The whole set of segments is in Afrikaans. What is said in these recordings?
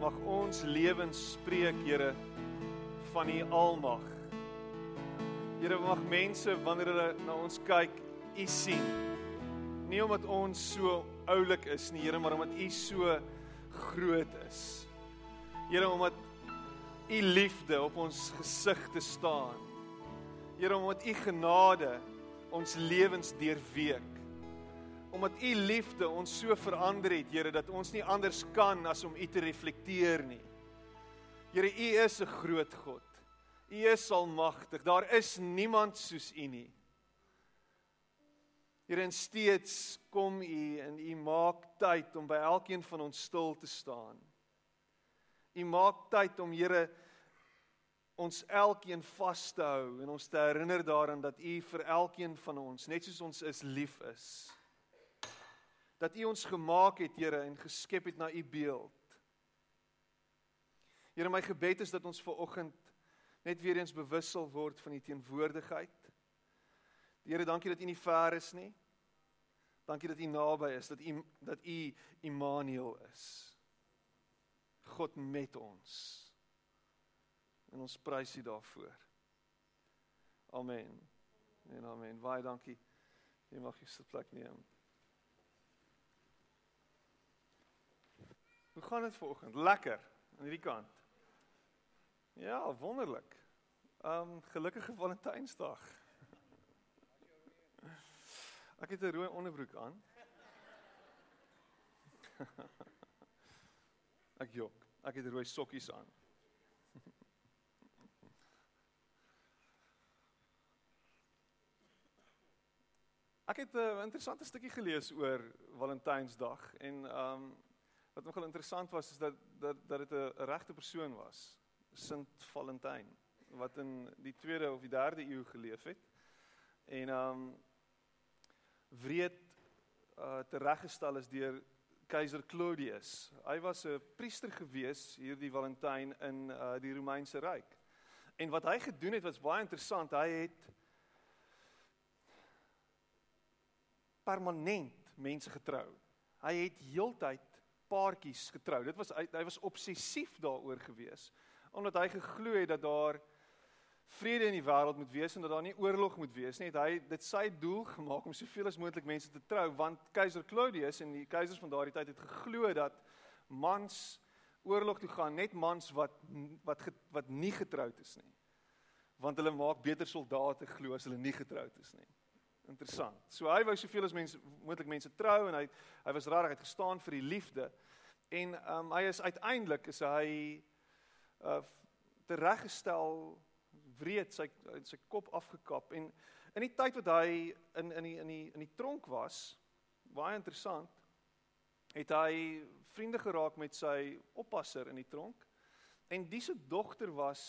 Mag ons lewens spreek, Here, van u almag. Here mag mense wanneer hulle na ons kyk, u sien. Nie omdat ons so oulik is nie, Here, maar omdat u so groot is. Here, omdat u liefde op ons gesigte staan. Here, omdat u genade ons lewens deurweek omdat u liefde ons so verander het, Here, dat ons nie anders kan as om u te reflekteer nie. Here, u is 'n groot God. U is almagtig. Daar is niemand soos u nie. Here, en steeds kom u en u maak tyd om by elkeen van ons stil te staan. U maak tyd om Here ons elkeen vas te hou en ons te herinner daaraan dat u vir elkeen van ons, net soos ons is, lief is dat U ons gemaak het, Here, en geskep het na U beeld. Here, my gebed is dat ons ver oggend net weer eens bewus sal word van U teenwoordigheid. Here, dankie dat U nie ver is nie. Dankie dat U naby is, dat U dat U Immanuel is. God met ons. En ons prys U daarvoor. Amen. En amen. Baie dankie. Jy mag jy sit plek neem. Hoe gaan dit vanoggend? Lekker aan hierdie kant. Ja, wonderlik. Um gelukkige Valentynsdag. Ek het 'n rooi onderbroek aan. Ek jok. Ek het rooi sokkies aan. Ek het 'n interessante stukkie gelees oor Valentynsdag en um Wat nogal interessant was is dat dat dat dit 'n regte persoon was, Sint Valentyn, wat in die 2de of die 3de eeu geleef het. En um wreed uh tereggestel is deur keiser Claudius. Hy was 'n priester gewees hierdie Valentyn in uh die Romeinse ryk. En wat hy gedoen het was baie interessant. Hy het permanent mense getrou. Hy het heeltyd paartjies getrou. Dit was hy, hy was obsessief daaroor gewees omdat hy geglo het dat daar vrede in die wêreld moet wees en dat daar nie oorlog moet wees nie. Het hy dit sy doel gemaak om soveel as moontlik mense te trou want keiser Claudius en die keisers van daardie tyd het geglo dat mans oorlog toe gaan net mans wat wat wat nie getroud is nie. Want hulle maak beter soldate glo as hulle nie getroud is nie. Interessant. So hy wou soveel as mense moontlik mense trou en hy hy was regtig uit gestaan vir die liefde. En ehm um, hy is uiteindelik is hy uh tereggestel wreed sy sy kop afgekap en in die tyd wat hy in in die in die in die tronk was baie interessant het hy vriende geraak met sy oppasser in die tronk en dis se dogter was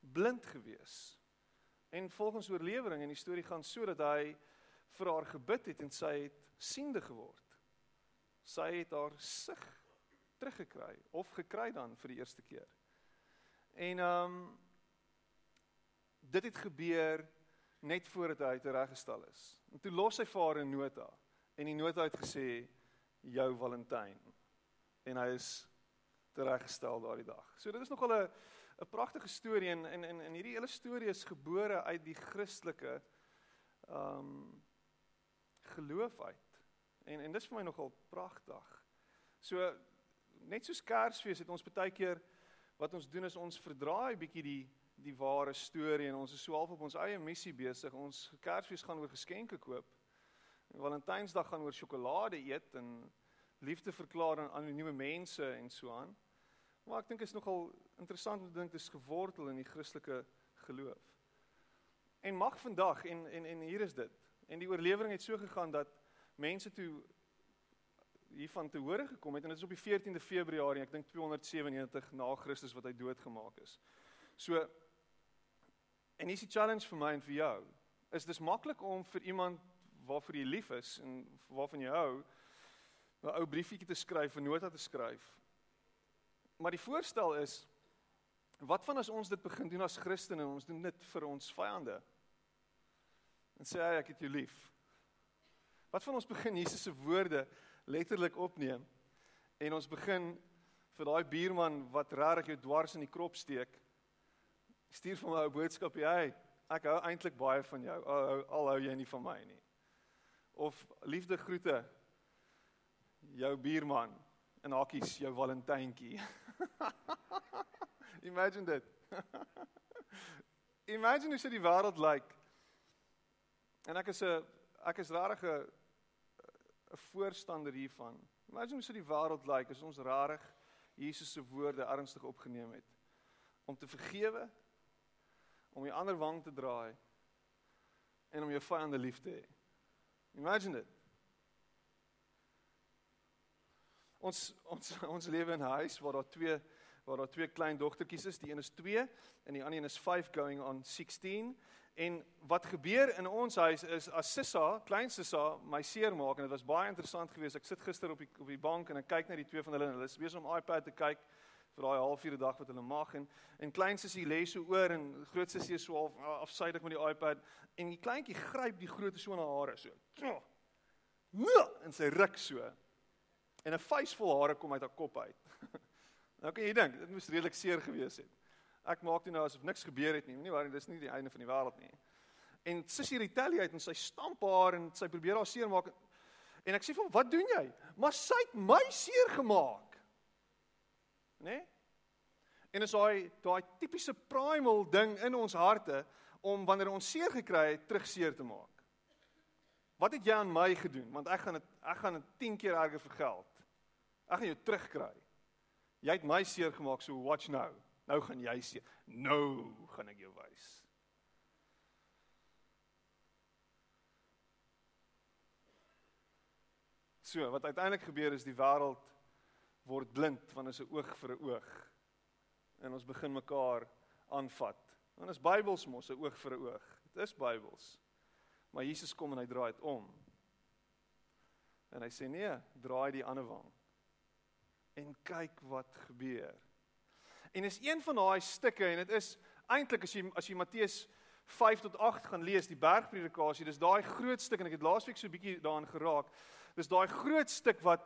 blind geweest En volgens oorlewering in die storie gaan so dat hy vir haar gebid het en sy het siende geword. Sy het haar sig teruggekry of gekry dan vir die eerste keer. En ehm um, dit het gebeur net voordat hy tereggestel is. En toe los hy vir haar 'n nota en die nota het gesê jou Valentyn. En hy is tereggestel daardie dag. So dit is nogal 'n 'n pragtige storie en en en, en hierdie hele storie is gebore uit die Christelike ehm um, geloof uit. En en dis vir my nogal pragtig. So net soos Kersfees het ons baie keer wat ons doen is ons verdraai bietjie die die ware storie en ons is so half op ons eie missie besig. Ons Kersfees gaan oor geskenke koop. En Valentynsdag gaan oor sjokolade eet en liefde verklaar aan anonieme mense en so aan. Maar ek dink is nogal interessant om te dink dit is gewortel in die Christelike geloof. En mag vandag en en en hier is dit. En die oorlewering het so gegaan dat mense toe hiervan te hore gekom het en dit is op die 14de Februarie, ek dink 297 na Christus wat hy doodgemaak is. So en is die challenge vir my en vir jou is dis maklik om vir iemand waarvoor jy lief is en waarvan jy hou 'n ou briefietjie te skryf, 'n nota te skryf. Maar die voorstel is wat van as ons dit begin doen as Christene en ons doen dit vir ons vyande? En sê hy ek het jou lief. Wat van ons begin Jesus se woorde letterlik opneem en ons begin vir daai buurman wat regtig jou dwars in die krop steek stuur vir my 'n boodskap hy ek hou eintlik baie van jou al, al hou jy nie van my nie of liefde groete jou buurman in hakies jou valentyntjie imagine dit imagine hoe sit die wêreld lyk like. en ek is 'n ek is regtig 'n 'n voorstander hiervan. Imagine hoe sou die wêreld lyk like as ons rarig Jesus se woorde ernstig opgeneem het om te vergewe, om die ander wang te draai en om jou vyande lief te hê. Imagine dit. Ons ons ons lewe in 'n huis waar daar twee waar daar twee klein dogtertjies is. Die een is 2 en die ander een is 5 going on 16 En wat gebeur in ons huis is as Sissa, klein Sissa, my seer maak en dit was baie interessant geweest. Ek sit gister op die op die bank en ek kyk na die twee van hulle en hulle is besig om iPad te kyk vir daai halfuur dag wat hulle mag en en klein Sissie lê so oor en groot Sissie is so half afsydig met die iPad en die kleintjie gryp die groot so na hare so. En sy ruk so. En 'n vuis vol hare kom uit haar kop uit. nou kan jy dink, dit moes redelik seer gewees het. Ek maak dit nou asof niks gebeur het nie. Nie waar, dis nie die einde van die wêreld nie. En sussie retaliate en sy stamp haar en sy probeer haar seermaak. En ek sê vir hom, "Wat doen jy?" Maar sy het my seer gemaak. Né? Nee? En is daai daai tipiese primal ding in ons harte om wanneer ons seer gekry het, terug seer te maak. Wat het jy aan my gedoen? Want ek gaan dit ek gaan dit 10 keer erger vergeld. Ek gaan jou terugkry. Jy het my seer gemaak, so watch now. Nou gaan jy sê, nou gaan ek jou wys. So, wat uiteindelik gebeur is die wêreld word blind van 'n oog vir 'n oog. En ons begin mekaar aanvat. Want is Bybels mos 'n oog vir 'n oog. Dit is Bybels. Maar Jesus kom en hy draai dit om. En hy sê nee, draai die ander wang. En kyk wat gebeur. En is een van daai stukke en dit is eintlik as jy as jy Matteus 5 tot 8 gaan lees, die bergpredikasie, dis daai groot stuk en ek het laasweek so 'n bietjie daaraan geraak. Dis daai groot stuk wat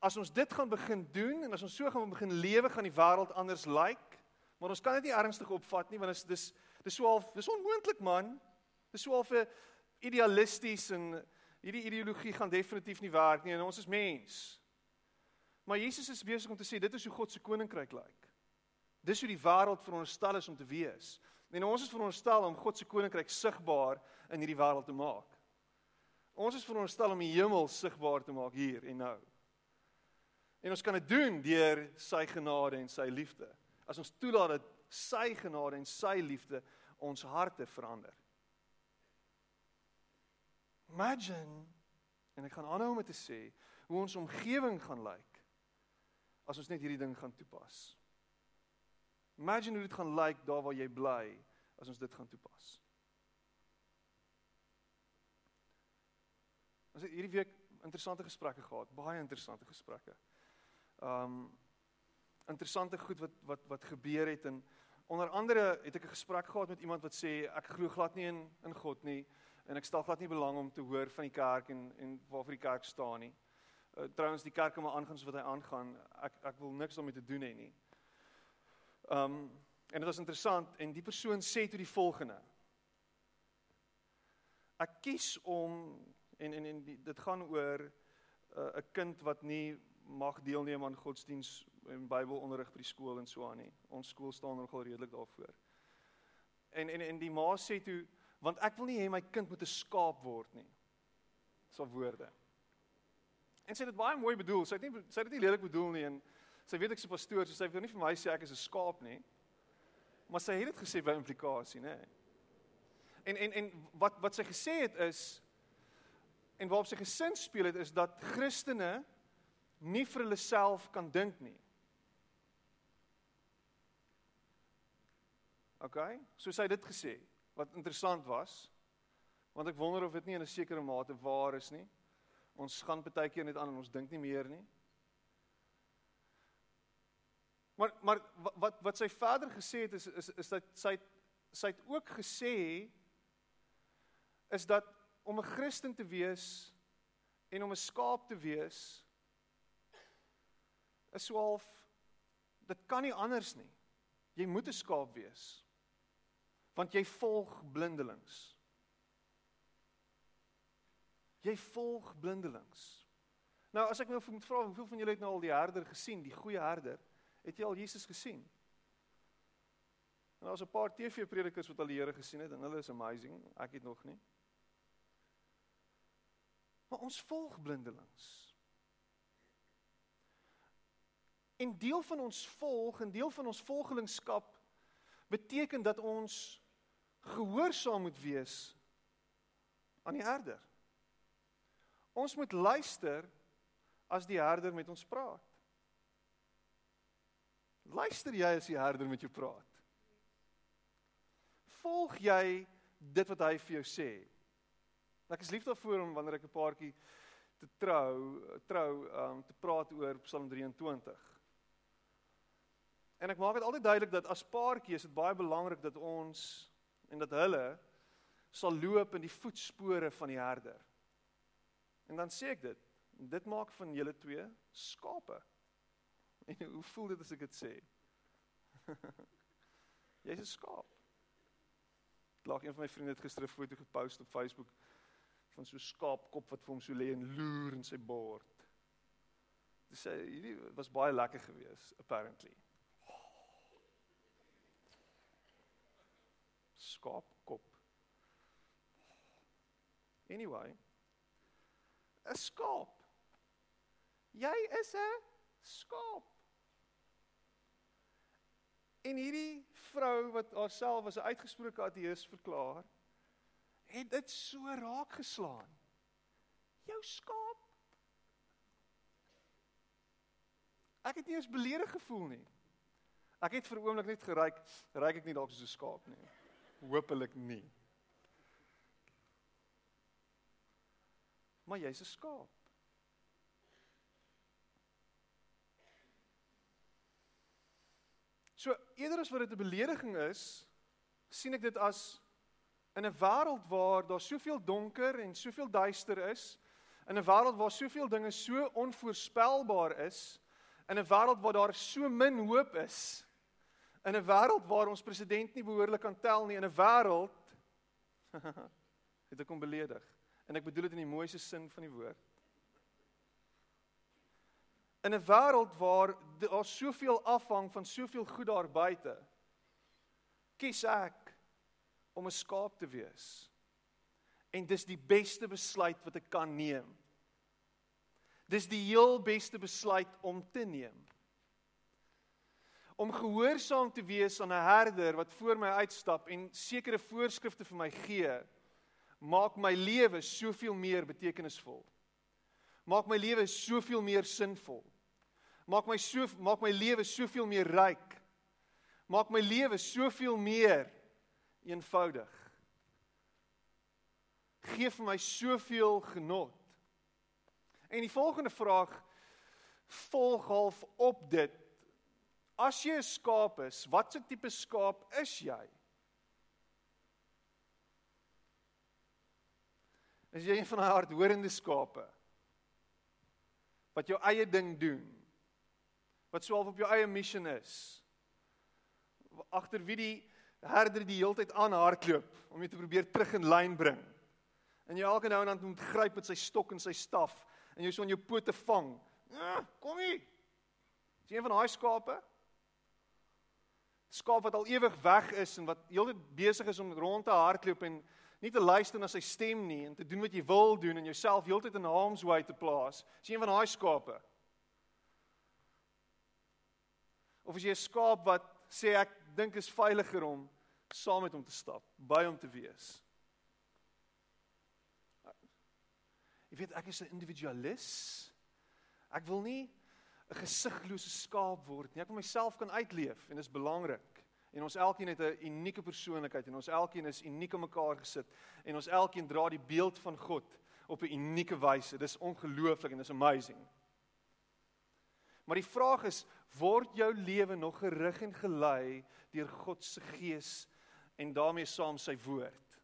as ons dit gaan begin doen en as ons so gaan begin lewe, gaan die wêreld anders lyk. Like, maar ons kan dit nie ernstig opvat nie want dit is dis dis so half dis onmoontlik man. Dis so half 'n idealisties en hierdie ideologie gaan definitief nie werk nie en ons is mens. Maar Jesus is besig om te sê dit is hoe God se koninkryk lyk. Dis hoe die wêreld veronderstel is om te wees. En ons is veronderstel om God se koninkryk sigbaar in hierdie wêreld te maak. Ons is veronderstel om die hemel sigbaar te maak hier en nou. En ons kan dit doen deur sy genade en sy liefde. As ons toelaat dat sy genade en sy liefde ons harte verander. Imagine en ek gaan aanhou om te sê hoe ons omgewing gaan lyk as ons net hierdie ding gaan toepas. Imagine hoe dit gaan lyk like daar waar jy bly as ons dit gaan toepas. Ons het hierdie week interessante gesprekke gehad, baie interessante gesprekke. Um interessante goed wat wat wat gebeur het en onder andere het ek 'n gesprek gehad met iemand wat sê ek glo glad nie in in God nie en ek stel glad nie belang om te hoor van die kerk en en waarvoor die kerk staan nie. Uh, Trouwens die kerk maar aangaan soos wat hy aangaan. Ek ek wil niks daarmee te doen hê nie. Um en dit was interessant en die persoon sê toe die volgende. Ek kies om en en en die, dit gaan oor 'n uh, kind wat nie mag deelneem aan godsdiens en Bybelonderrig by die skool en so aan nie. Ons skool staan nogal redelik daarvoor. En en en die ma sê toe want ek wil nie hê my kind moet 'n skaap word nie. So woorde. En sy het dit baie mooi bedoel. Sy het nie sy het dit nie lelik bedoel nie en Sy weet ek 'n pastoor, so sy wil nie vir my sê ek is 'n skaap nie. Maar sy het dit gesê by implikasie, nê. En en en wat wat sy gesê het is en waarop sy gesin speel het is dat Christene nie vir hulle self kan dink nie. OK, so sy het dit gesê wat interessant was want ek wonder of dit nie in 'n sekere mate waar is nie. Ons gaan baie keer net aan en ons dink nie meer nie. Maar maar wat wat sy verder gesê het is is is dat sy sy het ook gesê is dat om 'n Christen te wees en om 'n skaap te wees is swaalf dit kan nie anders nie. Jy moet 'n skaap wees. Want jy volg blindelings. Jy volg blindelings. Nou as ek nou moet vra hoeveel van julle het nou al die herder gesien, die goeie herder? Het jy al Jesus gesien? Nou, daar's 'n paar TV-predikers wat al die Here gesien het en hulle is amazing. Ek het nog nie. Maar ons volg blindelings. En deel van ons volg en deel van ons volgelingskap beteken dat ons gehoorsaam moet wees aan die herder. Ons moet luister as die herder met ons praat. Luister jy as die herder met jou praat? Volg jy dit wat hy vir jou sê? Ek is lief daarvoor om wanneer ek 'n paartjie te trou, trou um te praat oor Psalm 23. En ek maak dit altyd duidelik dat as paartjie is dit baie belangrik dat ons en dat hulle sal loop in die voetspore van die herder. En dan sê ek dit, dit maak van julle twee skape. En hoe voel dit as ek dit sê? Jy's 'n skaap. Lag een van my vriende het gister 'n foto gepost op Facebook van so 'n skaapkop wat vir hom so lê en loer in sy bord. Dis sê hierdie was baie lekker geweest apparently. Skaapkop. Anyway, 'n skaap. Jy is 'n skaap. En hierdie vrou wat haarself as 'n uitgesproke ateïs verklaar, het dit so raak geslaan. Jou skaap. Ek het nie eens beledig gevoel nie. Ek het vir 'n oomblik net geryk, ryk ek nie dalk soos 'n skaap nie. Hoopelik nie. Maar jy's 'n skaap. So eerder as wat dit 'n belediging is, sien ek dit as in 'n wêreld waar daar soveel donker en soveel duister is, in 'n wêreld waar soveel dinge so onvoorspelbaar is, in 'n wêreld waar daar so min hoop is, in 'n wêreld waar ons president nie behoorlik kan tel nie, in 'n wêreld het ek hom beledig. En ek bedoel dit in die mooiste sin van die woord. In 'n wêreld waar daar soveel afhang van soveel goed daar buite, kies ek om 'n skaap te wees. En dis die beste besluit wat ek kan neem. Dis die heel beste besluit om te neem. Om gehoorsaam te wees aan 'n herder wat voor my uitstap en sekere voorskrifte vir my gee, maak my lewe soveel meer betekenisvol maak my lewe soveel meer sinvol. Maak my so maak my lewe soveel meer ryk. Maak my lewe soveel meer eenvoudig. Geef vir my soveel genot. En die volgende vraag volg half op dit. As jy 'n skaap is, watse tipe skaap is jy? Is jy een van daai hardhorende skape? wat jou eie ding doen. Wat swaalf op jou eie mission is. Agter wie die herder die heeltyd aan hardloop om jou te probeer terug in lyn bring. En jy elke nou en dan moet gryp met sy stok en sy staf en jy so aan jou pote vang. Ah, kom hier. Is jy een van daai skape? Skaap wat al ewig weg is en wat heeltyd besig is om rond te hardloop en nie te luister na sy stem nie en te doen wat jy wil doen en jouself heeltyd in harm's way te plaas. Is jy een van daai skape? Of is jy 'n skaap wat sê ek dink is veiliger om saam met hom te stap, by hom te wees? Jy weet ek is 'n individualis. Ek wil nie 'n gesiglose skaap word nie. Ek wil myself kan uitleef en dit is belangrik. En ons elkeen het 'n unieke persoonlikheid en ons elkeen is uniek in mekaar gesit en ons elkeen dra die beeld van God op 'n unieke wyse. Dis ongelooflik en dis amazing. Maar die vraag is, word jou lewe nog gerig en gelei deur God se gees en daarmee saam sy woord?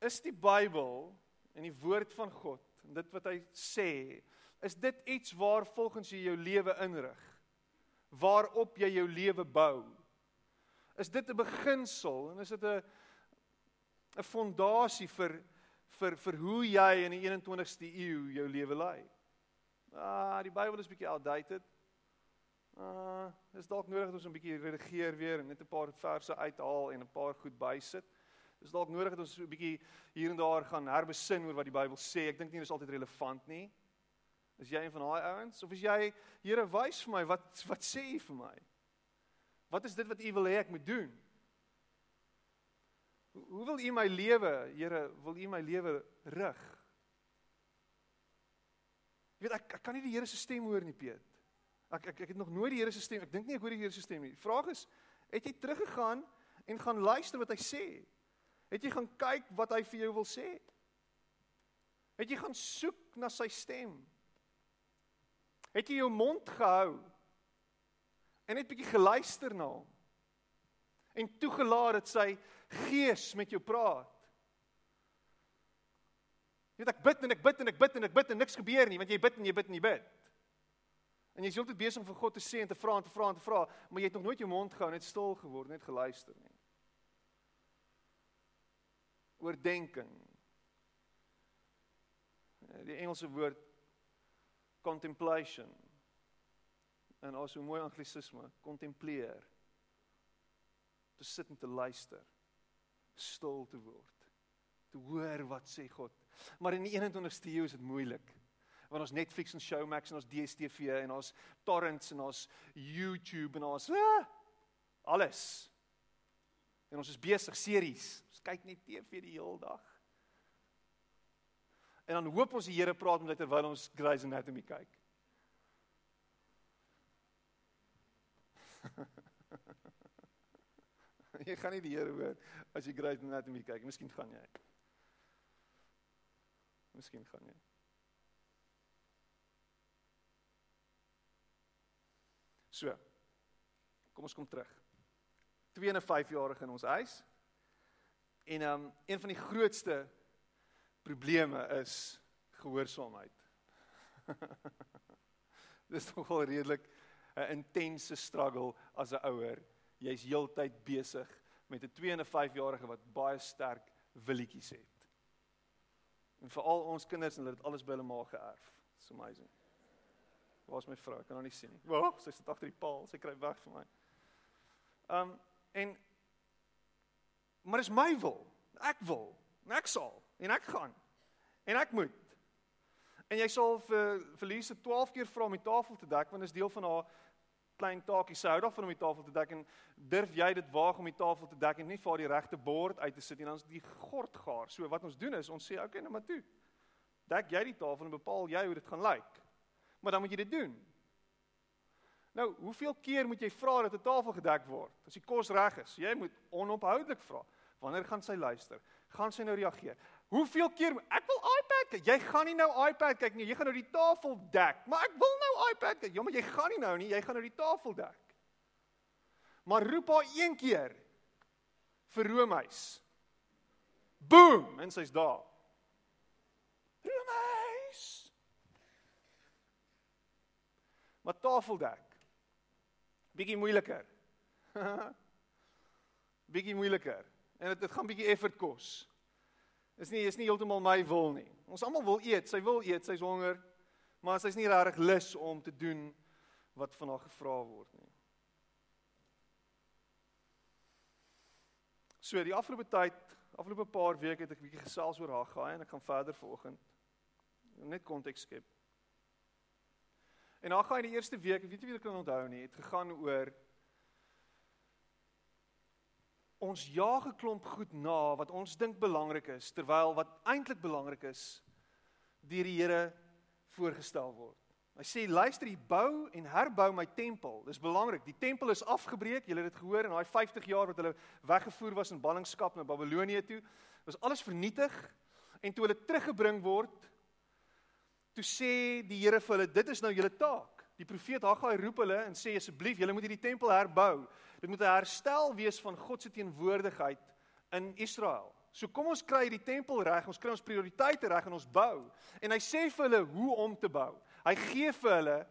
Is die Bybel en die woord van God en dit wat hy sê, is dit iets waar volgens jy jou lewe inrig? Waarop jy jou lewe bou? Is dit 'n beginsel en is dit 'n 'n fondasie vir vir vir hoe jy in die 21ste eeu jou lewe lei? Ah, die Bybel is bietjie outdated. Ah, dis dalk nodig dat ons 'n bietjie redigeer weer en net 'n paar verse uithaal en 'n paar goed bysit. Dis dalk nodig dat ons 'n bietjie hier en daar gaan herbesin oor wat die Bybel sê. Ek dink nie dis altyd relevant nie. Is jy een van daai ouens of is jy Here wys vir my wat wat sê U vir my? Wat is dit wat U wil hê ek moet doen? Hoe wil U my lewe, Here, wil U my lewe rig? Jy weet ek ek kan nie die Here se stem hoor nie, Piet. Ek ek ek het nog nooit die Here se stem. Ek dink nie ek hoor die Here se stem nie. Die vraag is, het jy teruggegaan en gaan luister wat hy sê? Het jy gaan kyk wat hy vir jou wil sê? Het jy gaan soek na sy stem? Het jy jou mond gehou en net bietjie geluister na hom? En toegelaat dat sy gees met jou praat? Jy weet ek bid en ek bid en ek bid en ek bid en niks gebeur nie want jy bid en jy bid en jy bid. En jy is heeltyd besig om vir God te sê en te vra en te vra en te vra, maar jy het nog nooit jou mond gehou net stil geword, net geluister nie. Oordenking. Die Engelse woord contemplation. En also mooi anglisisme, contempleer. Te sit en te luister. Stil te word. Te hoor wat sê God Maar in die 21ste eeu is dit moeilik. Want ons Netflix en Showmax en ons DStv en ons torrents en ons YouTube en ons ah, alles. En ons is besig series. Ons kyk net TV die hele dag. En dan hoop ons die Here praat met terwyl ons Grey's Anatomy kyk. jy gaan nie die Here hoor as jy Grey's Anatomy kyk. Miskien gaan jy. Miskien gaan jy. So. Kom ons kom terug. 2 en 5 jarige in ons huis. En um een van die grootste probleme is gehoorsaamheid. Dis nogal redelik 'n intense struggle as 'n ouer. Jy's heeltyd besig met 'n 2 en 'n 5 jarige wat baie sterk willetjies het. En vir al ons kinders en hulle het alles by hulle ma geërf. It's amazing. Waar's my vrou? Ek kan haar nie sien nie. Wag, sy sit agter die paal. Sy kry weg van my. Um en maar dis my wil. Ek wil. Ek sal en ek gaan. En ek moet. En jy sal vir vir Lise 12 keer vra om die tafel te dek want dit is deel van haar klein taakie. Sy hou daarvan om die tafel te dek en durf jy dit waag om die tafel te dek en nie vir die regte bord uit te sit nie, dan is die gord gaar. So wat ons doen is ons sê, "Oké, okay, nou maar toe. Dek jy die tafel en bepaal jy hoe dit gaan lyk." Maar dan moet jy dit doen. Nou, hoeveel keer moet jy vra dat 'n tafel gedek word as die kos reg is? Jy moet onophoudelik vra. Wanneer gaan sy luister? Gaan sy nou reageer? Hoeveel keer ek wil iPad kyk. Jy gaan nie nou iPad kyk nie. Jy gaan nou die tafel dek. Maar ek wil nou iPad kyk. Ja, maar jy gaan nie nou nie. Jy gaan nou die tafel dek. Maar roep haar een keer vir Romeis. Boom, en sy's daar. Romeis. Maar tafel dek. Bietjie moeiliker. bietjie moeiliker. En dit gaan bietjie effort kos. Is nie is nie heeltemal my wil nie. Ons almal wil eet, sy wil eet, sy's honger, maar sy's nie regtig lus om te doen wat van haar gevra word nie. So die afgelope tyd, afgelope paar weke het ek 'n bietjie gesels oor haar gaai en ek gaan verder vanoggend net konteks skep. En haar gaai die eerste week, weet jy wie ek kan onthou nie, het gegaan oor ons jaag 'n klomp goed na wat ons dink belangrik is terwyl wat eintlik belangrik is deur die Here voorgestel word. Hy sê luister, ek bou en herbou my tempel. Dis belangrik. Die tempel is afgebreek. Julle het dit gehoor in daai 50 jaar wat hulle weggevoer was in ballingskap na Babelonie toe. Was alles vernietig en toe hulle teruggebring word, toe sê die Here vir hulle, dit is nou julle taak. Die profeet Haggai roep hulle en sê asseblief, julle moet hierdie tempel herbou. Dit moet 'n herstel wees van God se teenwoordigheid in Israel. So kom ons kry die tempel reg, ons kry ons prioriteite reg en ons bou. En hy sê vir hulle hoe om te bou. Hy gee vir hulle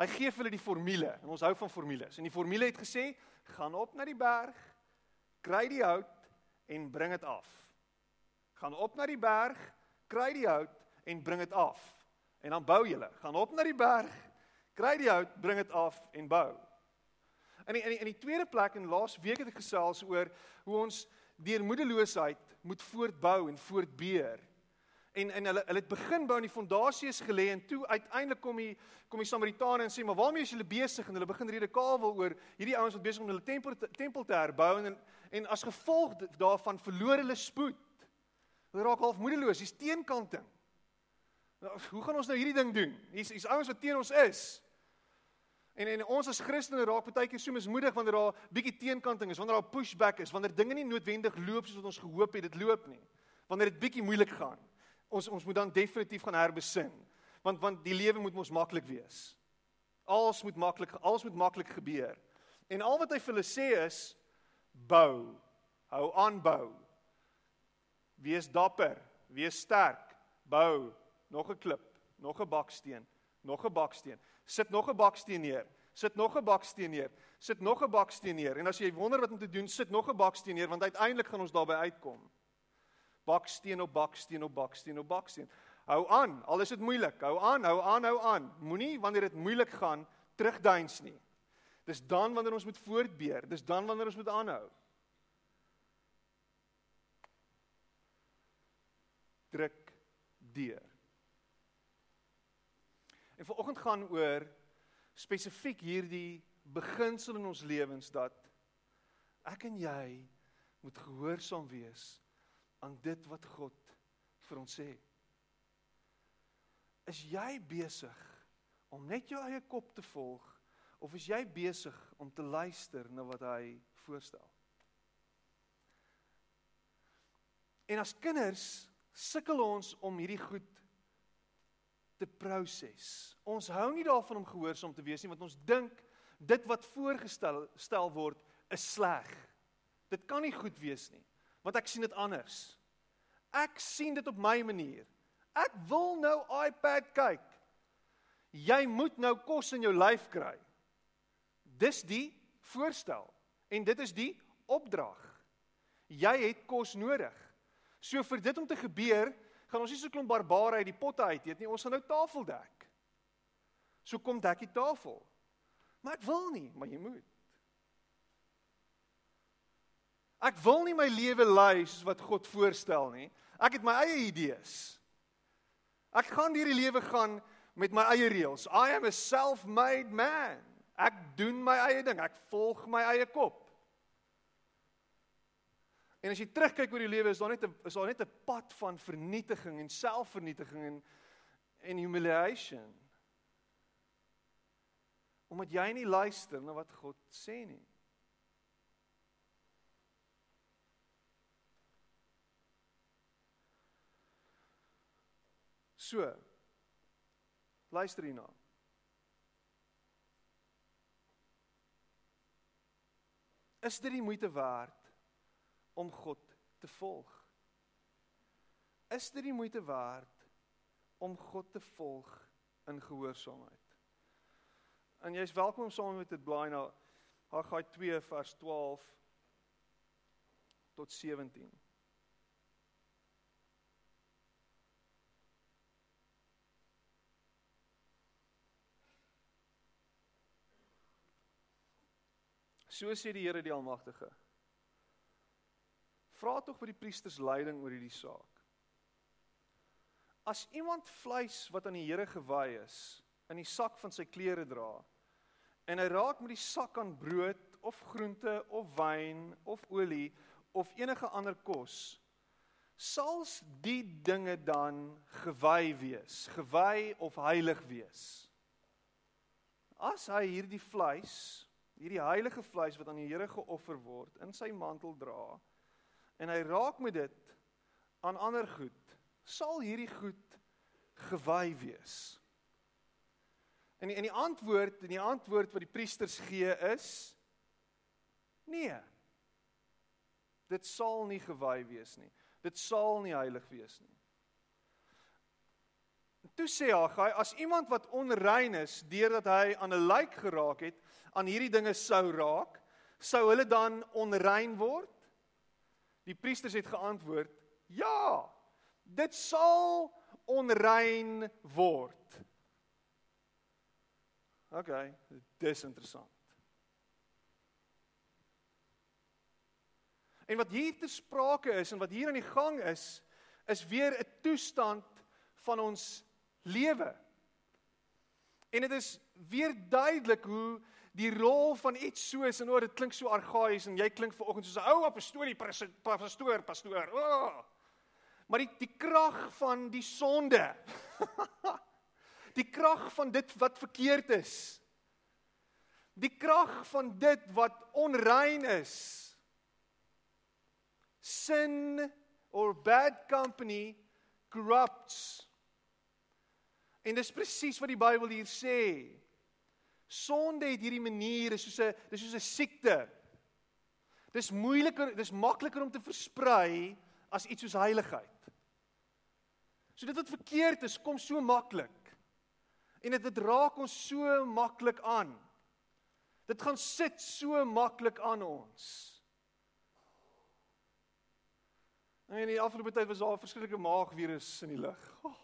hy gee vir hulle die formule en ons hou van formules. En die formule het gesê: "Gaan op na die berg, kry die hout en bring dit af." Gaan op na die berg, kry die hout en bring dit af. En dan bou julle. Gaan op na die berg, kry die hout, bring dit af en bou. In die, in die, in die tweede plek en laas week het ek gesels oor hoe ons deur moedeloosheid moet voortbou en voortbeer. En en hulle hulle het begin bou en die fondasie is gelê en toe uiteindelik kom die kom die Samaritane en sê maar waarmee is julle besig en hulle begin redelik kaal oor hierdie ouens wat besig om hulle tempel te, tempel te herbou en en as gevolg daarvan verloor hulle spoed. Hulle raak half moedeloos, hier's teenkanting. Nou, hoe gaan ons nou hierdie ding doen? Hier's hier's ouens wat teen ons is. En en ons as Christene raak baie keer so mismoedig wanneer daar bietjie teenkanting is, wanneer daar pushback is, wanneer dinge nie noodwendig loop soos wat ons gehoop het dit loop nie. Wanneer dit bietjie moeilik gaan. Ons ons moet dan definitief gaan herbesin. Want want die lewe moet mos maklik wees. Alles moet maklik, alles moet maklik gebeur. En al wat hy vir hulle sê is bou. Hou aan bou. Wees dapper, wees sterk, bou nog 'n klip, nog 'n baksteen, nog 'n baksteen. Sit nog 'n baksteen neer. Sit nog 'n baksteen neer. Sit nog 'n baksteen neer. En as jy wonder wat om te doen, sit nog 'n baksteen neer want uiteindelik gaan ons daarby uitkom. Baksteen op baksteen op baksteen op baksteen. Hou aan, al is dit moeilik. Hou aan, hou aan, hou aan. Moenie wanneer dit moeilik gaan terugduins nie. Dis dan wanneer ons moet voortbeer. Dis dan wanneer ons moet aanhou. Druk deur. En vanoggend gaan oor spesifiek hierdie beginsel in ons lewens dat ek en jy moet gehoorsaam wees aan dit wat God vir ons sê. Is jy besig om net jou eie kop te volg of is jy besig om te luister na wat hy voorstel? En as kinders sukkel ons om hierdie goed te proses. Ons hou nie daarvan om gehoorsaam te wees nie want ons dink dit wat voorgestel stel word is sleg. Dit kan nie goed wees nie want ek sien dit anders. Ek sien dit op my manier. Ek wil nou iPad kyk. Jy moet nou kos in jou lyf kry. Dis die voorstel en dit is die opdrag. Jy het kos nodig. So vir dit om te gebeur, gaan ons nie so klomp barbare uit die potte uit eet nie. Ons gaan nou tafel dek. So kom dek die tafel. Maar ek wil nie, maar jy moet. Ek wil nie my lewe lei soos wat God voorstel nie. Ek het my eie idees. Ek gaan hierdie lewe gaan met my eie reëls. I am a self-made man. Ek doen my eie ding. Ek volg my eie kop. En as jy terugkyk oor die lewe is daar net 'n is daar net 'n pad van vernietiging en selfvernietiging en en humiliation. Omdat jy nie luister na wat God sê nie. So. Luister hierna. Is dit die moeite werd om God te volg? Is dit die moeite werd om God te volg in gehoorsaamheid? En jy's welkom om saam met dit blaai na Haggai 2 vers 12 tot 17. So sê die Here die Almagtige. Vra tog vir die priesters leiding oor hierdie saak. As iemand vleis wat aan die Here gewy is, in die sak van sy klere dra, en hy raak met die sak aan brood of groente of wyn of olie of enige ander kos, sal die dinge dan gewy wees, gewy of heilig wees. as hy hierdie vleis, hierdie heilige vleis wat aan die Here geoffer word, in sy mantel dra en hy raak met dit aan ander goed, sal hierdie goed gewy wees. En die, en die antwoord, en die antwoord wat die priesters gee is nee. Dit sal nie gewy wees nie. Dit sal nie heilig wees nie. Toe sê Haggai, as iemand wat onrein is deurdat hy aan 'n lijk geraak het, aan hierdie dinge sou raak, sou hulle dan onrein word? Die priesters het geantwoord: "Ja, dit sal onrein word." OK, dis interessant. En wat hier te sprake is en wat hier aan die gang is, is weer 'n toestand van ons lewe. En dit is weer duidelik hoe die rol van iets so is en oor dit klink so argaïs en jy klink ver oggend soos 'n ou apostolie pastoor pastoor. Oh. Maar die die krag van die sonde. die krag van dit wat verkeerd is. Die krag van dit wat onrein is. Sin or bad company corrupts. En dis presies wat die Bybel hier sê. Sonde het hierdie manier, is soos 'n dis soos 'n siekte. Dis moeiliker, dis makliker om te versprei as iets soos heiligheid. So dit wat verkeerd is, kom so maklik. En dit dit raak ons so maklik aan. Dit gaan sit so maklik aan ons. En in die afgelope tyd was daar 'n verskriklike maagvirus in die lug. Oh.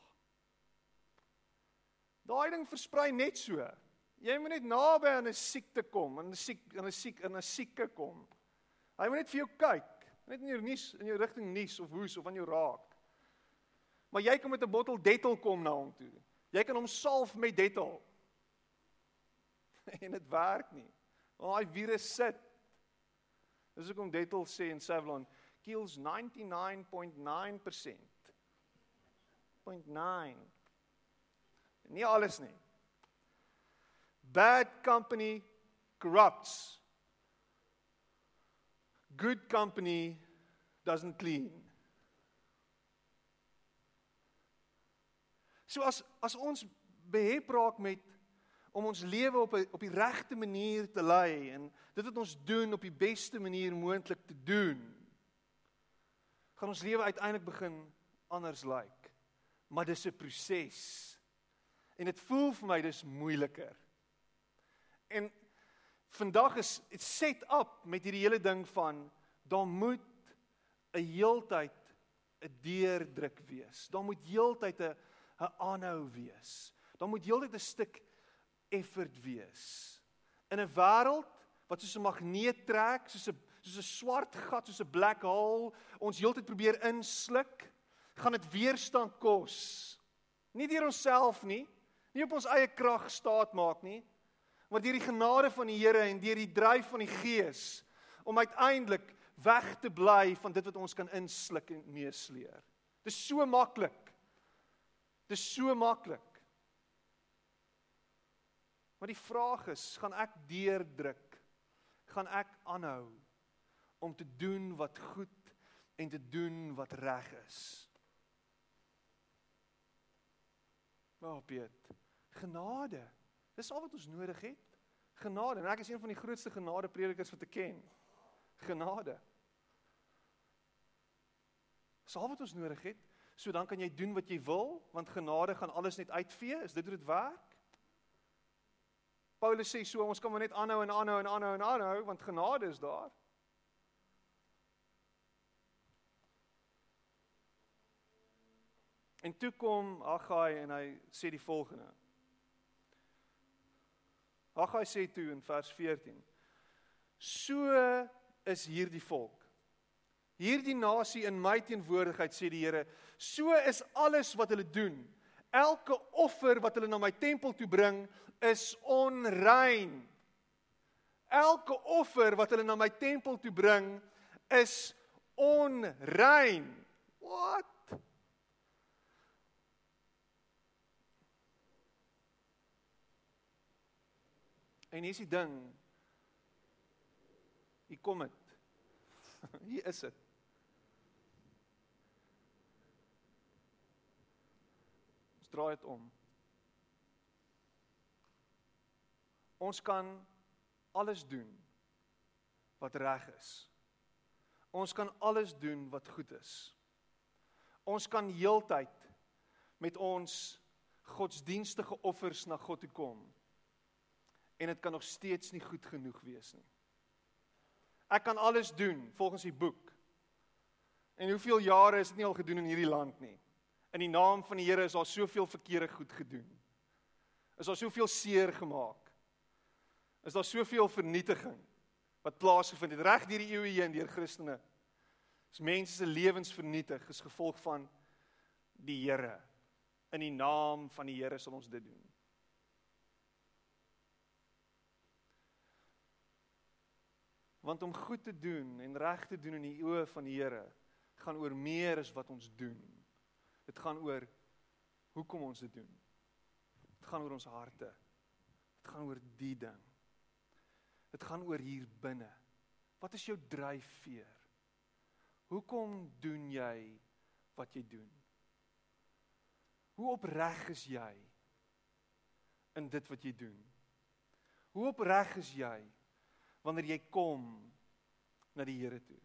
Daai ding versprei net so. Jy moet net naby aan 'n siekte kom, aan 'n siek, aan 'n siek, aan 'n sieke kom. Hy moet net vir jou kyk, net in jou nuus, in jou rigting nuus of hoes of aan jou raak. Maar jy kan met 'n bottel Dettol kom na hom toe. Jy kan hom salf met Dettol. en dit werk nie. Want daai virus sit. Dis hoekom Dettol sê in Savlon kills 99.9%. 0.9 Nie alles nie. Bad company corrupts. Good company doesn't clean. So as as ons behep raak met om ons lewe op 'n op die regte manier te lei en dit wat ons doen op die beste manier moontlik te doen, gaan ons lewe uiteindelik begin anders lyk. Like. Maar dis 'n proses. En dit voel vir my dis moeiliker. En vandag is dit set up met hierdie hele ding van daar moet 'n heeltyd 'n deurdruk wees. Daar moet heeltyd 'n 'n aanhou wees. Daar moet heeltyd 'n stuk effort wees. In 'n wêreld wat soos 'n magneet trek, soos 'n soos 'n swart gat, soos 'n black hole, ons heeltyd probeer insluk, gaan dit weerstand kos. Nie deur onsself nie, nie op ons eie krag staat maak nie, maar deur die genade van die Here en deur die dryf van die Gees om uiteindelik weg te bly van dit wat ons kan insluk en meesleer. Dit is so maklik. Dit is so maklik. Maar die vraag is, gaan ek deurdruk? Gaan ek aanhou om te doen wat goed en te doen wat reg is? Maar oh, Piet, Genade. Dis al wat ons nodig het. Genade. En ek is een van die grootste genade predikers wat ek ken. Genade. Dis al wat ons nodig het. So dan kan jy doen wat jy wil, want genade gaan alles net uitvee. Is dit hoe dit werk? Paulus sê so ons kan maar net aanhou en aanhou en aanhou en aanhou want genade is daar. En toe kom Haggai en hy sê die volgende. Haggai sê toe in vers 14: So is hierdie volk. Hierdie nasie in my teenwoordigheid sê die Here, so is alles wat hulle doen. Elke offer wat hulle na my tempel toe bring, is onrein. Elke offer wat hulle na my tempel toe bring, is onrein. Wat? En hier's die ding. Hier kom dit. Hier is dit. Ons draai dit om. Ons kan alles doen wat reg is. Ons kan alles doen wat goed is. Ons kan heeltyd met ons godsdienstige offers na God toe kom. En dit kan nog steeds nie goed genoeg wees nie. Ek kan alles doen volgens die boek. En hoeveel jare is dit nie al gedoen in hierdie land nie? In die naam van die Here is daar soveel verkeerde goed gedoen. Is daar soveel seer gemaak? Is daar soveel vernietiging wat plaasgevind het reg deur die eeue heen deur Christene? Is mense se lewens vernietig as gevolg van die Here. In die naam van die Here sal ons dit doen. Want om goed te doen en reg te doen in die oë van die Here gaan oor meer as wat ons doen. Dit gaan oor hoekom ons dit doen. Dit gaan oor ons harte. Dit gaan oor die ding. Dit gaan oor hier binne. Wat is jou dryfveer? Hoekom doen jy wat jy doen? Hoe opreg is jy in dit wat jy doen? Hoe opreg is jy wanneer jy kom na die Here toe.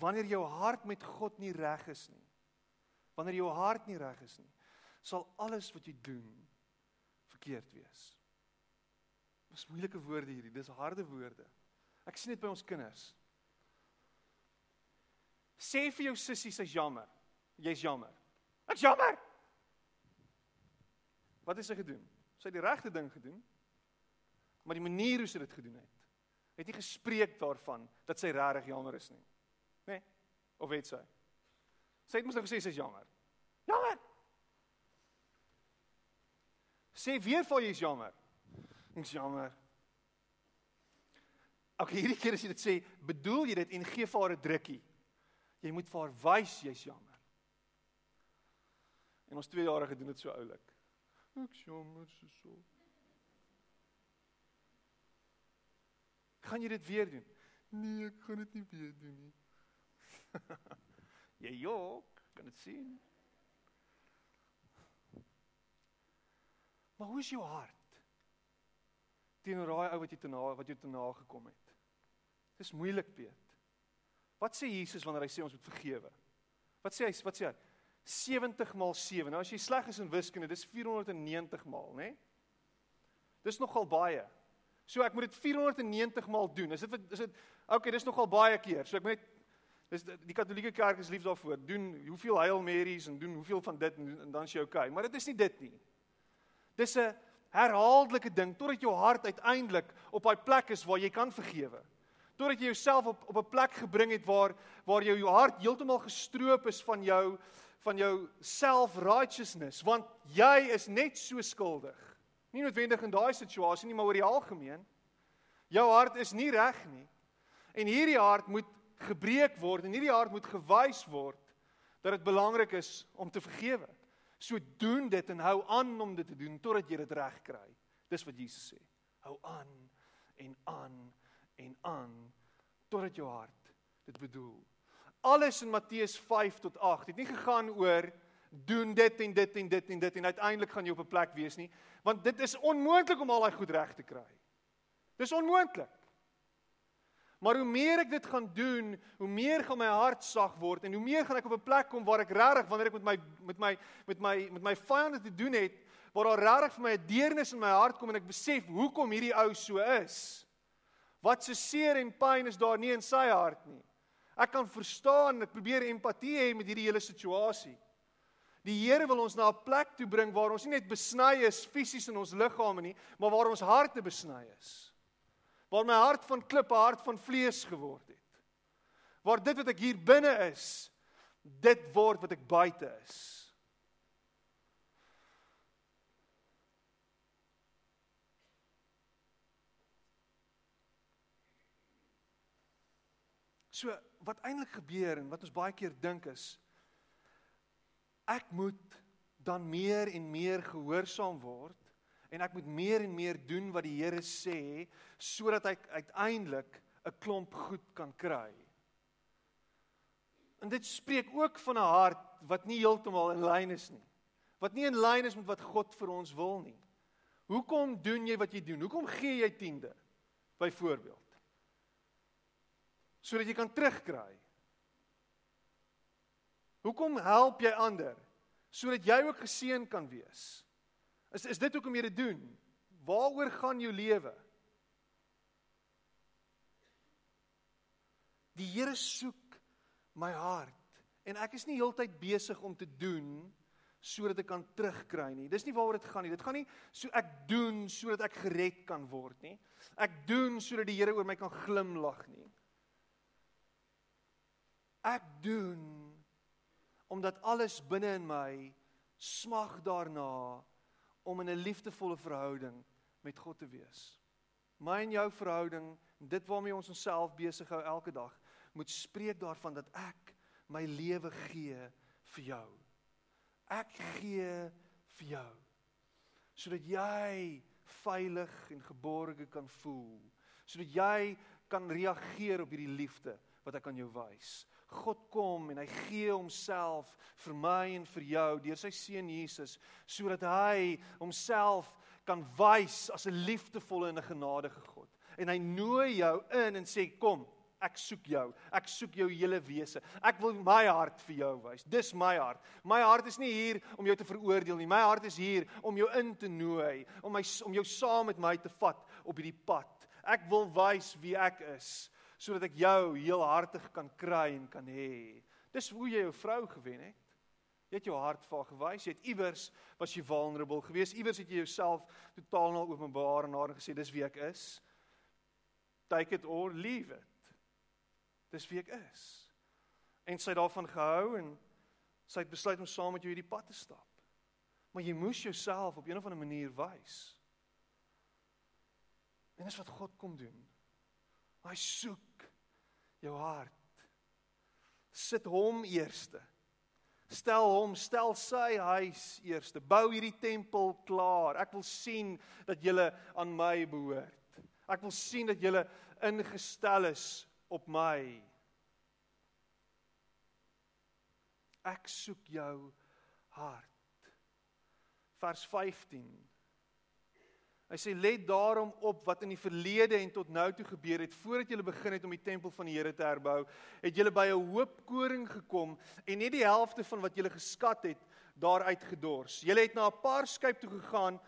Wanneer jou hart met God nie reg is nie. Wanneer jou hart nie reg is nie, sal alles wat jy doen verkeerd wees. Dis moeilike woorde hierdie, dis harde woorde. Ek sien dit by ons kinders. Sê vir jou sussie sy's jammer. Jy's jammer. Ek's jammer. Wat het sy gedoen? Sy het die regte ding gedoen. Maar die manier hoe sy dit gedoen het, het nie gespreek daarvan dat sy regtig jammer is nie. Né? Nee? Of weet sy? Sy het mos nou gesê sy's jammer. Jammer. Sê weer vir jy's jammer. Ek's jammer. Ag hierdie keer as jy dit sê, bedoel jy dit en gee vir haar 'n drukkie. Jy moet vir haar wys jy's jammer. En ons 2 jaar gedoen dit so oulik. Jammer so so. Gaan jy dit weer doen? Nee, ek gaan dit nie weer doen nie. jy jok, kan dit sien. Maar hoe is jou hart? Teenoor daai ou wat jy te na wat jy te na gekom het. Dis moeilik, Piet. Wat sê Jesus wanneer hy sê ons moet vergewe? Wat sê hy? Wat sê hy? 70 maal 7. Nou as jy sleg is in wiskunde, dis 490 maal, né? Nee? Dis nogal baie. So ek moet dit 490 maal doen. Is dit is dit okay, dis nogal baie keer. So ek moet net dis die Katolieke Kerk is lief daarvoor. Doen hoeveel Hail Marys en doen hoeveel van dit en, en dan is jy okay. Maar dit is nie dit nie. Dis 'n herhaaldelike ding totdat jou hart uiteindelik op daai plek is waar jy kan vergewe totdat jy jouself op op 'n plek gebring het waar waar jou jou hart heeltemal gestroop is van jou van jou self-righteousness want jy is net so skuldig. Nie noodwendig in daai situasie nie, maar oor die algemeen. Jou hart is nie reg nie. En hierdie hart moet gebreek word en hierdie hart moet gewys word dat dit belangrik is om te vergewe. So doen dit en hou aan om dit te doen totdat jy dit reg kry. Dis wat Jesus sê. Hou aan en aan en aan totdat jou hart dit bedoel. Alles in Matteus 5 tot 8 het nie gegaan oor doen dit en dit en dit en dit en uiteindelik gaan jy op 'n plek wees nie, want dit is onmoontlik om al daai goed reg te kry. Dis onmoontlik. Maar hoe meer ek dit gaan doen, hoe meer gaan my hart sag word en hoe meer gaan ek op 'n plek kom waar ek regtig wanneer ek met my met my met my met my vyande te doen het, waar daar regtig vir my 'n deernis in my hart kom en ek besef hoekom hierdie ou so is. Wat se seer en pyn is daar nie in sy hart nie. Ek kan verstaan, ek probeer empatie hê met hierdie hele situasie. Die Here wil ons na 'n plek toe bring waar ons nie net besny is fisies in ons liggame nie, maar waar ons harte besny is. Waar my hart van klip 'n hart van vlees geword het. Waar dit wat ek hier binne is, dit word wat ek buite is. So wat eintlik gebeur en wat ons baie keer dink is ek moet dan meer en meer gehoorsaam word en ek moet meer en meer doen wat die Here sê sodat ek uiteindelik 'n klomp goed kan kry. En dit spreek ook van 'n hart wat nie heeltemal in lyn is nie. Wat nie in lyn is met wat God vir ons wil nie. Hoekom doen jy wat jy doen? Hoekom gee jy tiende? Byvoorbeeld. Sodat jy kan terugkry. Hoekom help jy ander? Sodat jy ook geseën kan wees. Is is dit hoekom jy dit doen? Waaroor gaan jou lewe? Die Here soek my hart en ek is nie heeltyd besig om te doen sodat ek kan terugkry nie. Dis nie waaroor dit gaan nie. Dit gaan nie so ek doen sodat ek gered kan word nie. Ek doen sodat die Here oor my kan glimlag nie. Ek doen omdat alles binne in my smag daarna om in 'n liefdevolle verhouding met God te wees. My en jou verhouding, dit waarmee ons onsself besig hou elke dag, moet spreek daarvan dat ek my lewe gee vir jou. Ek gee vir jou sodat jy veilig en geborge kan voel, sodat jy kan reageer op hierdie liefde wat ek aan jou wys. God kom en hy gee homself vir my en vir jou deur sy seun Jesus sodat hy homself kan wys as 'n liefdevolle en 'n genadige God. En hy nooi jou in en sê kom, ek soek jou. Ek soek jou hele wese. Ek wil my hart vir jou wys. Dis my hart. My hart is nie hier om jou te veroordeel nie. My hart is hier om jou in te nooi, om my om jou saam met my te vat op hierdie pad. Ek wil wys wie ek is sodat ek jou heelhartig kan kry en kan hê. Dis hoe jy jou vrou gewen het. Jy het jou hart vir haar gewys. Jy het iewers was jy vulnerable geweest. Iewers het jy jouself totaal na openbaar en haar gesê dis wie ek is. Take it or leave it. Dis wie ek is. En sy het daarvan gehou en sy het besluit om saam met jou hierdie pad te stap. Maar jy moes jouself op een of ander manier wys. En dis wat God kom doen. Hy soek jou hart. Sit hom eerste. Stel hom, stel sy huis eerste. Bou hierdie tempel klaar. Ek wil sien dat jy aan my behoort. Ek wil sien dat jy ingestel is op my. Ek soek jou hart. Vers 15 Hy sê let daarom op wat in die verlede en tot nou toe gebeur het voordat julle begin het om die tempel van die Here te herbou, het julle by 'n hoop koring gekom en net die helfte van wat julle geskat het daaruit gedors. Julle het na 'n paar skyp toe gegaan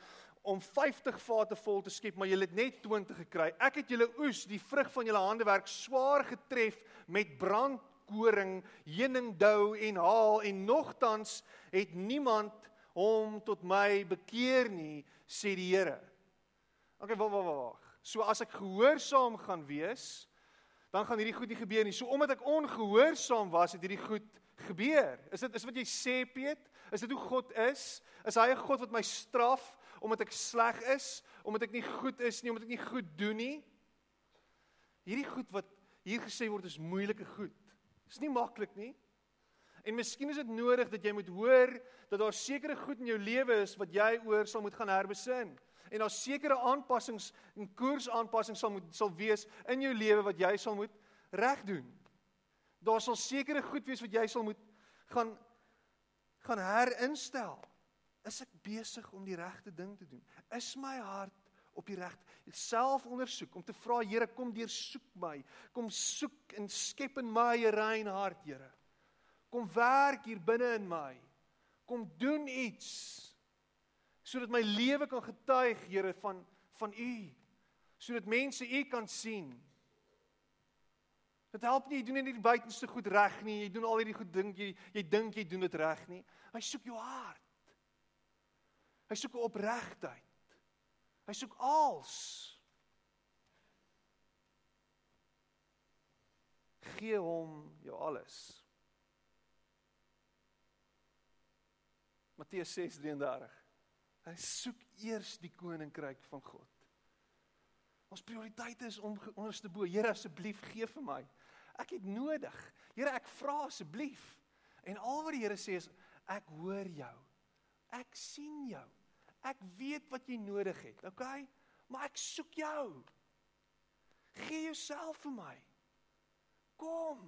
om 50 vate vol te skep, maar julle het net 20 gekry. Ek het julle oes, die vrug van julle handewerk swaar getref met brandkoring, heuningdou en haal en nogtans het niemand hom tot my bekeer nie, sê die Here. Okay, wag wag wag. So as ek gehoorsaam gaan wees, dan gaan hierdie goed nie gebeur nie. So omdat ek ongehoorsaam was, het hierdie goed gebeur. Is dit is wat jy sê, Piet? Is dit hoe God is? Is hy 'n God wat my straf omdat ek sleg is, omdat ek nie goed is nie, omdat ek nie goed doen nie? Hierdie goed wat hier gesê word is moeilike goed. Dis nie maklik nie. En miskien is dit nodig dat jy moet hoor dat daar sekere goed in jou lewe is wat jy oor sal moet gaan herbesin en daar sekere aanpassings en koersaanpassings sal moet sal wees in jou lewe wat jy sal moet reg doen. Daar sal sekere goed wees wat jy sal moet gaan gaan herinstel. Is ek besig om die regte ding te doen? Is my hart op die regte self ondersoek om te vra Here kom deursoek my. Kom soek en skep in my 'n rein hart, Here. Kom werk hier binne in my. Kom doen iets sodat my lewe kan getuig, Here, van van U. Sodat mense U kan sien. Dit help nie jy doen net die buitenste goed reg nie. Jy doen al hierdie goed dink jy jy dink jy doen dit reg nie. Hy soek jou hart. Hy soek opregtheid. Hy soek als. Gee hom jou alles. Matteus 6:33 Hy soek eers die koninkryk van God. Ons prioriteit is om onderste bo. Here asseblief gee vir my. Ek het nodig. Here ek vra asseblief. En al wat die Here sê is ek hoor jou. Ek sien jou. Ek weet wat jy nodig het, okay? Maar ek soek jou. Gee jouself vir my. Kom.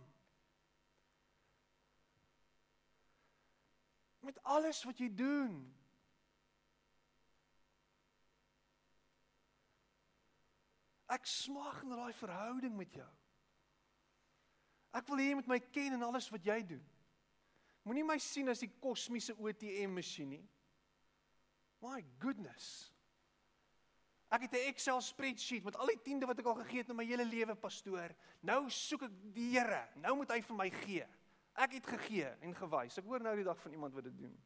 Met alles wat jy doen. Ek smag na daai verhouding met jou. Ek wil hê jy moet my ken en alles wat jy doen. Moenie my sien as die kosmiese ATM masjien nie. My goodness. Ek het 'n Excel spreadsheet met al die tiende wat ek al gegee het in my hele lewe, pastoor. Nou soek ek die Here. Nou moet hy vir my gee. Ek het gegee en gewys. Ek hoor nou die dag van iemand wat dit doen.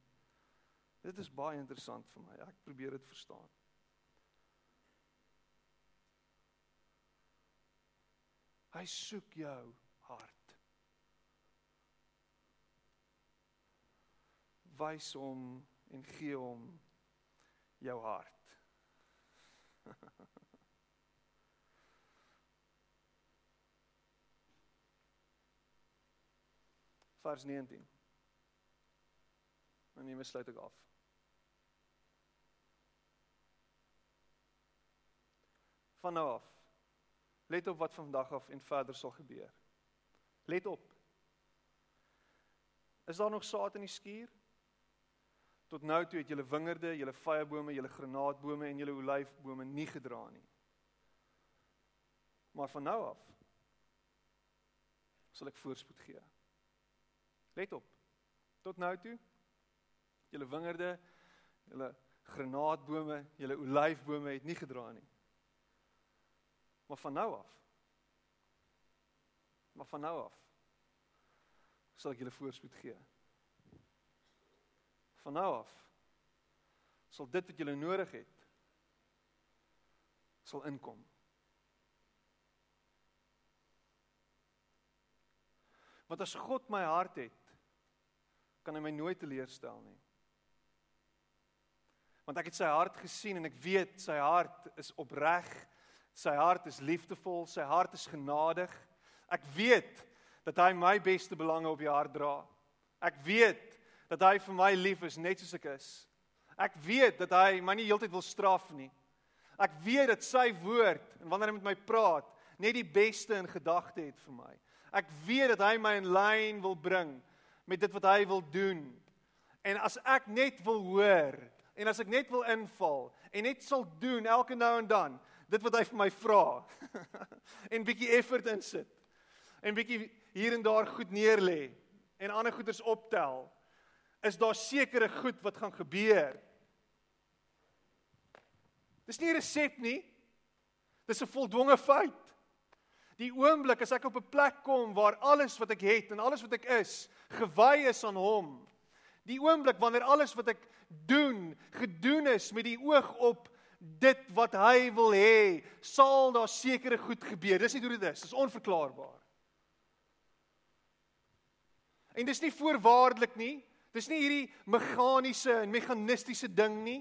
Dit is baie interessant vir my. Ek probeer dit verstaan. Hy soek jou hart. Wys hom en gee hom jou hart. Vers 19. En nie besluit ek af. Van nou af. Let op wat vandag af en verder sal gebeur. Let op. Is daar nog saad in die skuur? Tot nou toe het julle wingerde, julle vyebome, julle granaatbome en julle olyfbome nie gedra nie. Maar van nou af sal ek voorspoed gee. Let op. Tot nou toe julle wingerde, julle granaatbome, julle olyfbome het nie gedra nie. Maar van nou af Maar van nou af sal ek julle voorspoed gee van nou af sal dit wat jy nodig het sal inkom. Want as God my hart het, kan hy my nooit teleurstel nie. Want ek het sy hart gesien en ek weet sy hart is opreg. Sy hart is liefdevol, sy hart is genadig. Ek weet dat hy my beste belange op die hart dra. Ek weet dat hy vir my lief is net soos ek is. Ek weet dat hy my nie heeltyd wil straf nie. Ek weet dat sy woord en wanneer hy met my praat, net die beste in gedagte het vir my. Ek weet dat hy my in lyn wil bring met dit wat hy wil doen. En as ek net wil hoor en as ek net wil inval en net sal doen elke nou en dan dit wat hy vir my vra en bietjie effort insit en bietjie hier en daar goed neerlê en ander goeders optel is daar sekere goed wat gaan gebeur. Dis nie 'n resep nie. Dis 'n voldwonge feit. Die oomblik as ek op 'n plek kom waar alles wat ek het en alles wat ek is gewy is aan hom. Die oomblik wanneer alles wat ek doen gedoen is met die oog op dit wat hy wil hê, sal daar sekere goed gebeur. Dis nie hoe dit is. Dis onverklaarbaar. En dis nie voorwaardelik nie. Dis nie hierdie meganiese en meganistiese ding nie.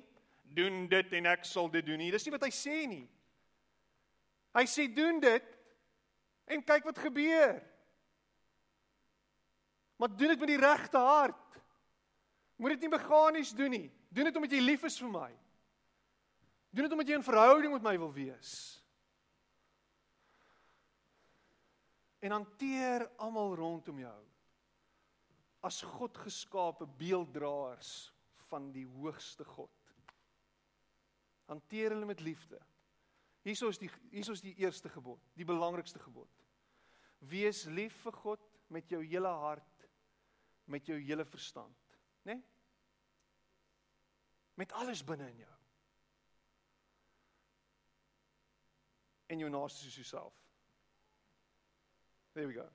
Doen dit en ek sal dit doen nie. Dis nie wat hy sê nie. Hy sê doen dit en kyk wat gebeur. Maar doen dit met die regte hart. Moet dit nie meganies doen nie. Doen dit omdat jy lief is vir my. Doen dit omdat jy in verhouding met my wil wees. En hanteer almal rondom jou as God geskape beelddraers van die hoogste God. Hanteer hulle met liefde. Hierso is die hierso is die eerste gebod, die belangrikste gebod. Wees lief vir God met jou hele hart, met jou hele verstand, né? Nee? Met alles binne in jou. En jou naaste soos jouself. There we go.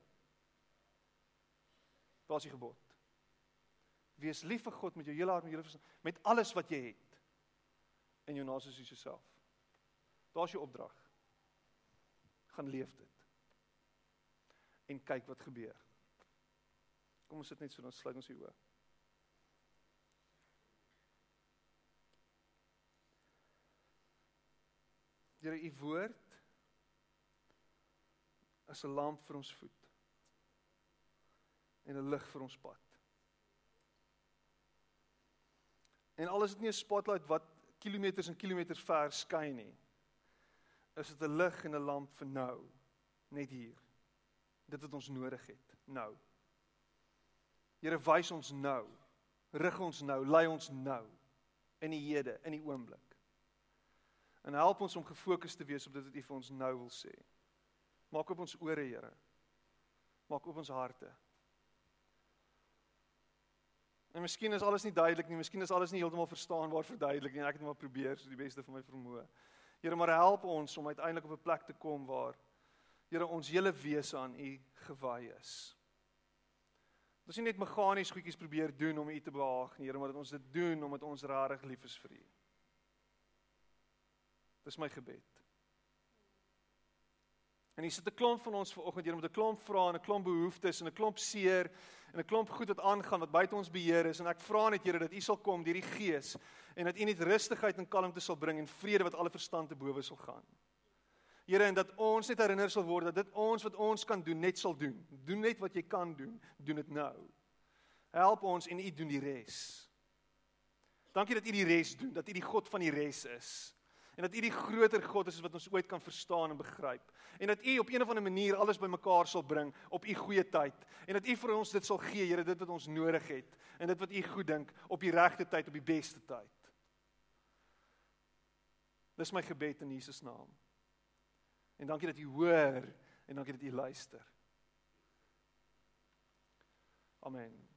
Daar's die gebod. Wees lief vir God met jou hele hart, met jou hele verstand, met alles wat jy het. En jou naaste soos jouself. Daar's jou opdrag. Gaan leef dit. En kyk wat gebeur. Kom ons sit net so dan sluit ons die oë. Here, u woord is 'n lamp vir ons voet en 'n lig vir ons pad. En al is dit nie 'n spotlight wat kilometers en kilometers ver skyn nie. Is dit 'n lig en 'n lamp vir nou, net hier. Dit wat ons nodig het, nou. Here wys ons nou. Rig ons nou, lei ons nou in die hede, in die oomblik. En help ons om gefokus te wees op dit wat U vir ons nou wil sê. Maak oop ons ore, Here. Maak oop ons harte. En miskien is alles nie duidelik nie, miskien is alles nie heeltemal verstaanbaar verduidelik nie. Ek het maar probeer so die beste van my vermoë. Here, maar help ons om uiteindelik op 'n plek te kom waar Here ons hele wese aan U gewy is. Ons nie net meganies goedjies probeer doen om U te behaag nie, Here, maar dat ons dit doen omdat ons regtig lief is vir U. Dis my gebed. En hier sit 'n klomp van ons vanoggend hier met 'n klomp vrae en 'n klomp behoeftes en 'n klomp seer en 'n klomp goed wat aangaan wat buite ons beheer is en ek vra net Here dat U sal kom deur die Gees en dat U net rustigheid en kalmte sal bring en vrede wat alle verstand te bowe sal gaan. Here en dat ons net herinner sal word dat dit ons wat ons kan doen net sal doen. Doen net wat jy kan doen, doen dit nou. Help ons en U doen die res. Dankie dat U die res doen, dat U die God van die res is en dat U die groter God is wat ons ooit kan verstaan en begryp. En dat U op een of ander manier alles bymekaar sal bring op U goeie tyd en dat U vir ons dit sal gee, Here, dit wat ons nodig het en dit wat U goed dink op die regte tyd, op die beste tyd. Dis my gebed in Jesus naam. En dankie dat U hoor en dankie dat U luister. Amen.